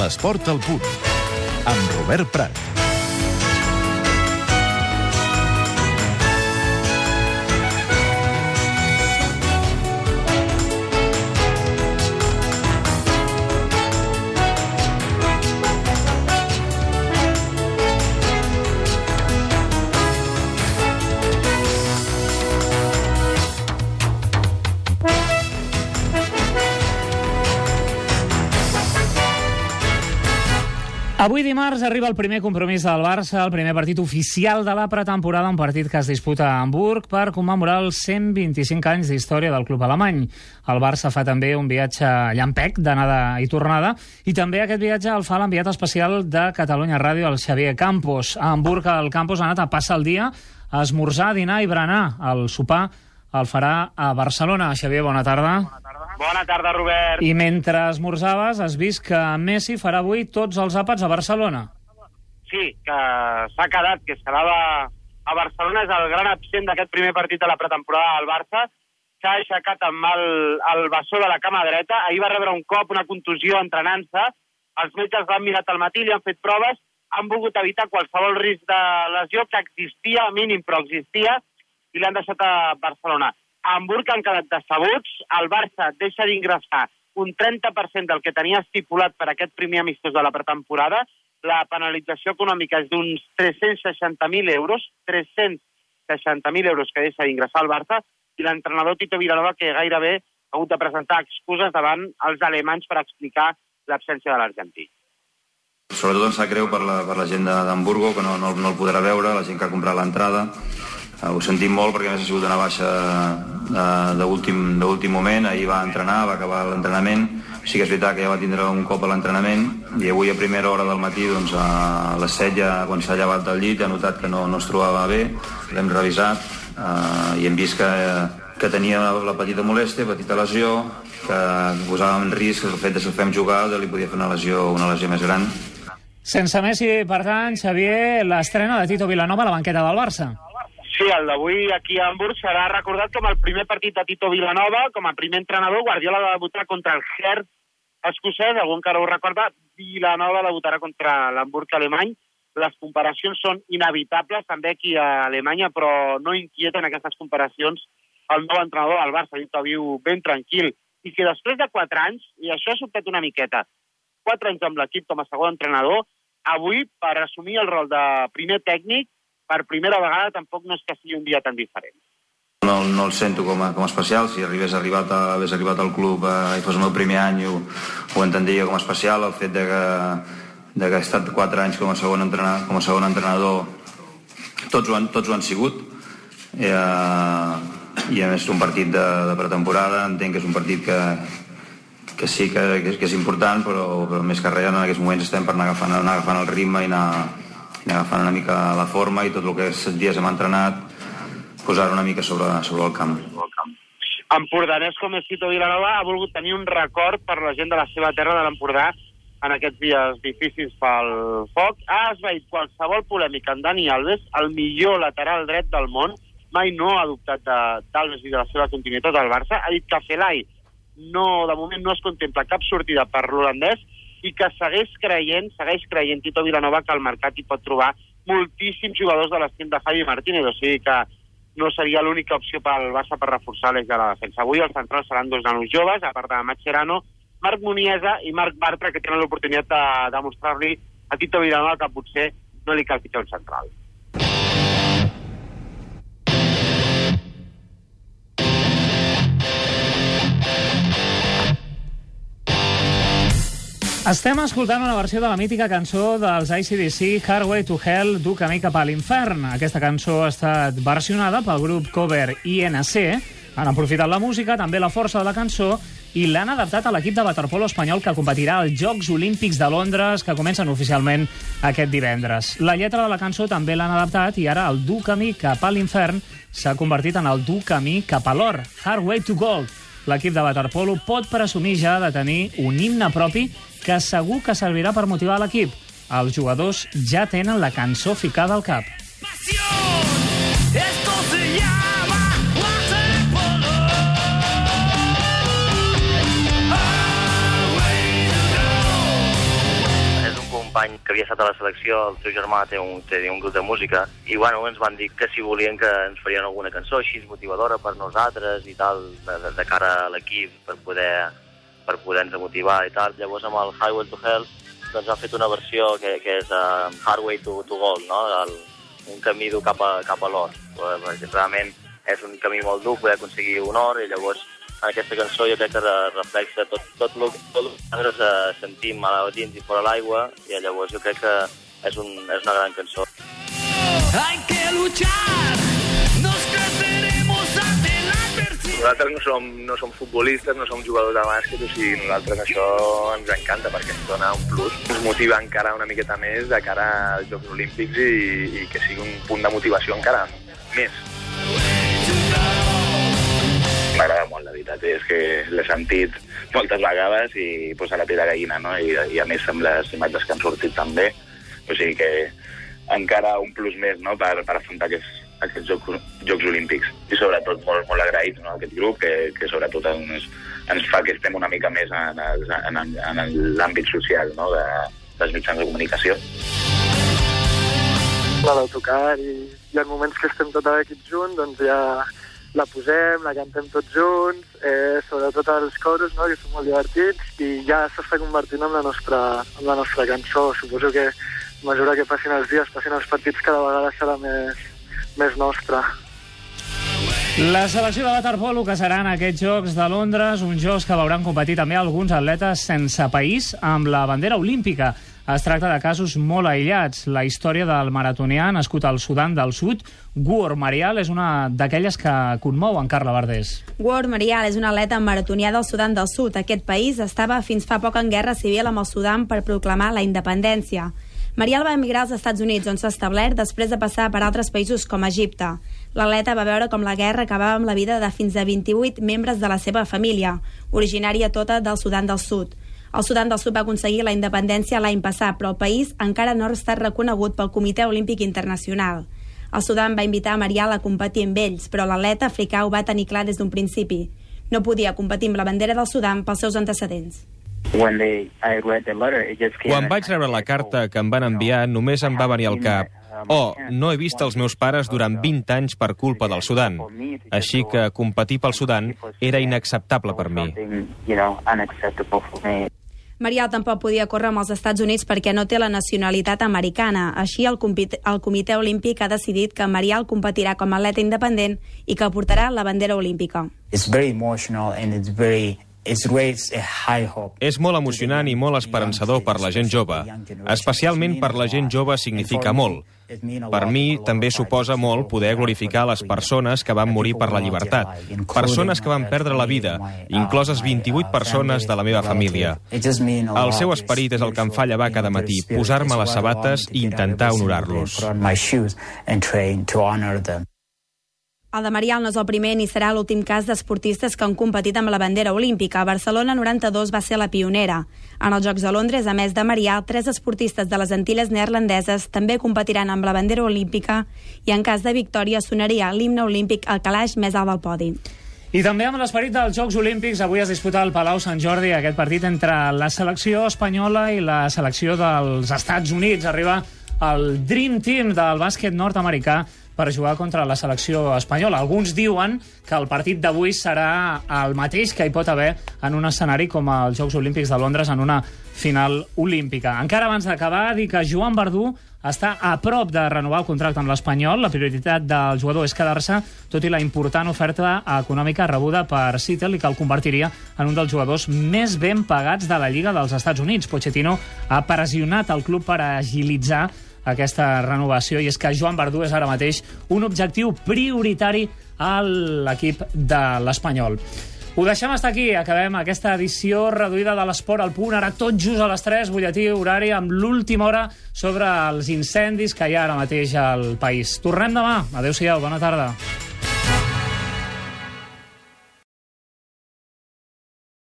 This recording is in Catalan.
L'esport al punt. Amb Robert Prat. Avui dimarts arriba el primer compromís del Barça, el primer partit oficial de la pretemporada, un partit que es disputa a Hamburg per commemorar els 125 anys d'història del club alemany. El Barça fa també un viatge llampec d'anada i tornada i també aquest viatge el fa l'enviat especial de Catalunya Ràdio, el Xavier Campos. A Hamburg el Campos ha anat a passar el dia a esmorzar, dinar i berenar. El sopar el farà a Barcelona. Xavier, bona tarda. Bona tarda. Bona tarda, Robert. I mentre esmorzaves has vist que Messi farà avui tots els àpats a Barcelona. Sí, que s'ha quedat, que es quedava a Barcelona, és el gran absent d'aquest primer partit de la pretemporada del Barça, s'ha aixecat amb el, el bessó de la cama dreta, ahir va rebre un cop, una contusió entrenant-se, els metges l'han mirat al matí, li han fet proves, han volgut evitar qualsevol risc de lesió que existia, mínim, però existia, i l'han deixat a Barcelona. A Hamburg han quedat decebuts, el Barça deixa d'ingressar un 30% del que tenia estipulat per aquest primer amistós de la pretemporada, la penalització econòmica és d'uns 360.000 euros, 360.000 euros que deixa d'ingressar el Barça, i l'entrenador Tito Vilanova que gairebé ha hagut de presentar excuses davant els alemanys per explicar l'absència de l'argentí. Sobretot ens sap greu per la, per la gent d'Hamburgo, que no, no, no el podrà veure, la gent que ha comprat l'entrada, Eh, ho sentim molt perquè a més ha sigut una baixa d'últim moment, ahir va entrenar, va acabar l'entrenament, sí que és veritat que ja va tindre un cop a l'entrenament i avui a primera hora del matí doncs, a les 7 ja quan s'ha llevat del llit ha notat que no, no es trobava bé, l'hem revisat eh, i hem vist que, que tenia la petita molèstia, petita lesió, que posava en risc el fet de si el fem jugar de li podia fer una lesió, una lesió més gran. Sense Messi, per tant, Xavier, l'estrena de Tito Vilanova a la banqueta del Barça. Sí, el d'avui aquí a Hamburg serà recordat com el primer partit de Tito Vilanova, com a primer entrenador. Guardiola va debutar contra el Hertz escocès, algú encara ho recorda, Vilanova debutarà contra l'Hamburg alemany. Les comparacions són inevitables també aquí a Alemanya, però no inquieten aquestes comparacions el nou entrenador del Barça, que viu ben tranquil, i que després de quatre anys, i això ha sobtat una miqueta, quatre anys amb l'equip com a segon entrenador, avui, per assumir el rol de primer tècnic, per primera vegada tampoc no és que sigui un dia tan diferent. No, no el sento com a, com a especial. Si arribés arribat, a, hagués arribat al club eh, i fos el meu primer any, ho, ho entendria com a especial. El fet de que, de que he estat 4 anys com a segon, entrenador, com a segon entrenador tots ho han, tots ho han sigut. Eh, i a més un partit de, de pretemporada entenc que és un partit que, que sí que, que, és, que és important però, però més que res en aquests moments estem per anar agafant, anar agafant el ritme i anar, agafant una mica la forma i tot el que set dies hem entrenat posar una mica sobre, sobre el camp. Empordanès com és Tito Vilanova ha volgut tenir un record per la gent de la seva terra de l'Empordà en aquests dies difícils pel foc. Ha esvaït qualsevol polèmica en Dani Alves, el millor lateral dret del món, mai no ha dubtat d'Alves i de la seva continuïtat al Barça. Ha dit que Felai no, de moment no es contempla cap sortida per l'holandès i que segueix creient, segueix creient Tito Vilanova que al mercat hi pot trobar moltíssims jugadors de l'estim de Javi Martínez, o sigui que no seria l'única opció pel Barça per reforçar l'eix de la defensa. Avui els centrals seran dos nanos joves, a part de Mascherano, Marc Muniesa i Marc Bartra, que tenen l'oportunitat de demostrar-li a Tito Vilanova que potser no li cal ficar un central. Estem escoltant una versió de la mítica cançó dels ICDC, Hardway to Hell, du camí cap a l'infern. Aquesta cançó ha estat versionada pel grup cover INC, han aprofitat la música, també la força de la cançó, i l'han adaptat a l'equip de waterpolo espanyol que competirà als Jocs Olímpics de Londres, que comencen oficialment aquest divendres. La lletra de la cançó també l'han adaptat i ara el Du camí cap a l'infern s'ha convertit en el Du camí cap a l'or, Hardway to Gold. L'equip de waterpolo pot presumir ja de tenir un himne propi que segur que servirà per motivar l'equip. Els jugadors ja tenen la cançó ficada al cap. Company que havia estat a la selecció, el seu germà té un, té un grup de música, i bueno, ens van dir que si volien que ens farien alguna cançó així motivadora per nosaltres i tal, de, de, cara a l'equip, per poder per poder-nos motivar i tal. Llavors amb el Highway to Hell doncs han fet una versió que, que és uh, Hardway to, to Gold, no? El, un camí dur cap a, cap a l'or. Realment és un camí molt dur poder aconseguir un or i llavors aquesta cançó jo crec que reflexa tot, tot el que nosaltres eh, sentim a dins i fora l'aigua i llavors jo crec que és, un, és una gran cançó. Hay que luchar, nos creceremos ante la nosaltres no som, no som futbolistes, no som jugadors de bàsquet, o sigui, nosaltres això ens encanta perquè ens dona un plus. Ens motiva encara una miqueta més de cara als Jocs Olímpics i, i que sigui un punt de motivació encara més. Veritat, és que l'he sentit moltes vegades i posa la pell de gallina, no? I, I a més amb les imatges que han sortit també, o sigui que encara un plus més no? per, per afrontar aquests, aquests Jocs, Jocs Olímpics. I sobretot molt, molt agraït no, aquest grup, que, que sobretot ens, ens fa que estem una mica més en, en, en, en l'àmbit social no, de, dels mitjans de comunicació. La d'autocar i, i en moments que estem tot l'equip junts, doncs ja la posem, la cantem tots junts, eh, sobretot els coros, no, que són molt divertits, i ja s'està convertint en la, nostra, en la nostra cançó. Suposo que a mesura que passin els dies, passin els partits, cada vegada serà més, més nostra. La selecció de waterpolo que seran aquests Jocs de Londres, uns Jocs que veuran competir també alguns atletes sense país amb la bandera olímpica. Es tracta de casos molt aïllats. La història del maratonià nascut al Sudan del Sud, Guor Marial, és una d'aquelles que conmouen Carla Verdés. Guor Marial és un atleta maratonià del Sudan del Sud. Aquest país estava fins fa poc en guerra civil amb el Sudan per proclamar la independència. Marial va emigrar als Estats Units, on s'ha establert després de passar per altres països com Egipte. L'atleta va veure com la guerra acabava amb la vida de fins a 28 membres de la seva família, originària tota del Sudan del Sud. El Sudan del Sud va aconseguir la independència l'any passat, però el país encara no estat reconegut pel Comitè Olímpic Internacional. El Sudan va invitar a Marial a competir amb ells, però l'atleta africà ho va tenir clar des d'un principi. No podia competir amb la bandera del Sudan pels seus antecedents. Quan vaig rebre la carta que em van enviar, només em va venir al cap Oh, no he vist els meus pares durant 20 anys per culpa del Sudan. Així que competir pel Sudan era inacceptable per mi. Marial tampoc podia córrer amb els Estats Units perquè no té la nacionalitat americana. Així, el, el Comitè Olímpic ha decidit que Marial competirà com a atleta independent i que portarà la bandera olímpica. It's very emotional and it's very és molt emocionant i molt esperançador per la gent jove. Especialment per la gent jove significa molt. Per mi també suposa molt poder glorificar les persones que van morir per la llibertat. Persones que van perdre la vida, incloses 28 persones de la meva família. El seu esperit és el que em fa llevar cada matí, posar-me les sabates i intentar honorar-los. El de Marial no és el primer ni serà l'últim cas d'esportistes que han competit amb la bandera olímpica. Barcelona 92 va ser la pionera. En els Jocs de Londres, a més de Marial, tres esportistes de les Antilles neerlandeses també competiran amb la bandera olímpica i en cas de victòria sonaria l'himne olímpic al calaix més alt del podi. I també amb l'esperit dels Jocs Olímpics, avui es disputa al Palau Sant Jordi aquest partit entre la selecció espanyola i la selecció dels Estats Units. Arriba el Dream Team del bàsquet nord-americà per jugar contra la selecció espanyola. Alguns diuen que el partit d'avui serà el mateix que hi pot haver en un escenari com els Jocs Olímpics de Londres en una final olímpica. Encara abans d'acabar, dir que Joan Verdú està a prop de renovar el contracte amb l'Espanyol. La prioritat del jugador és quedar-se, tot i la important oferta econòmica rebuda per Seattle i que el convertiria en un dels jugadors més ben pagats de la Lliga dels Estats Units. Pochettino ha pressionat el club per agilitzar aquesta renovació i és que Joan Verdú és ara mateix un objectiu prioritari a l'equip de l'Espanyol. Ho deixem estar aquí, acabem aquesta edició reduïda de l'esport al punt, ara tot just a les 3, butlletí horari amb l'última hora sobre els incendis que hi ha ara mateix al país. Tornem demà. Adéu-siau, bona tarda.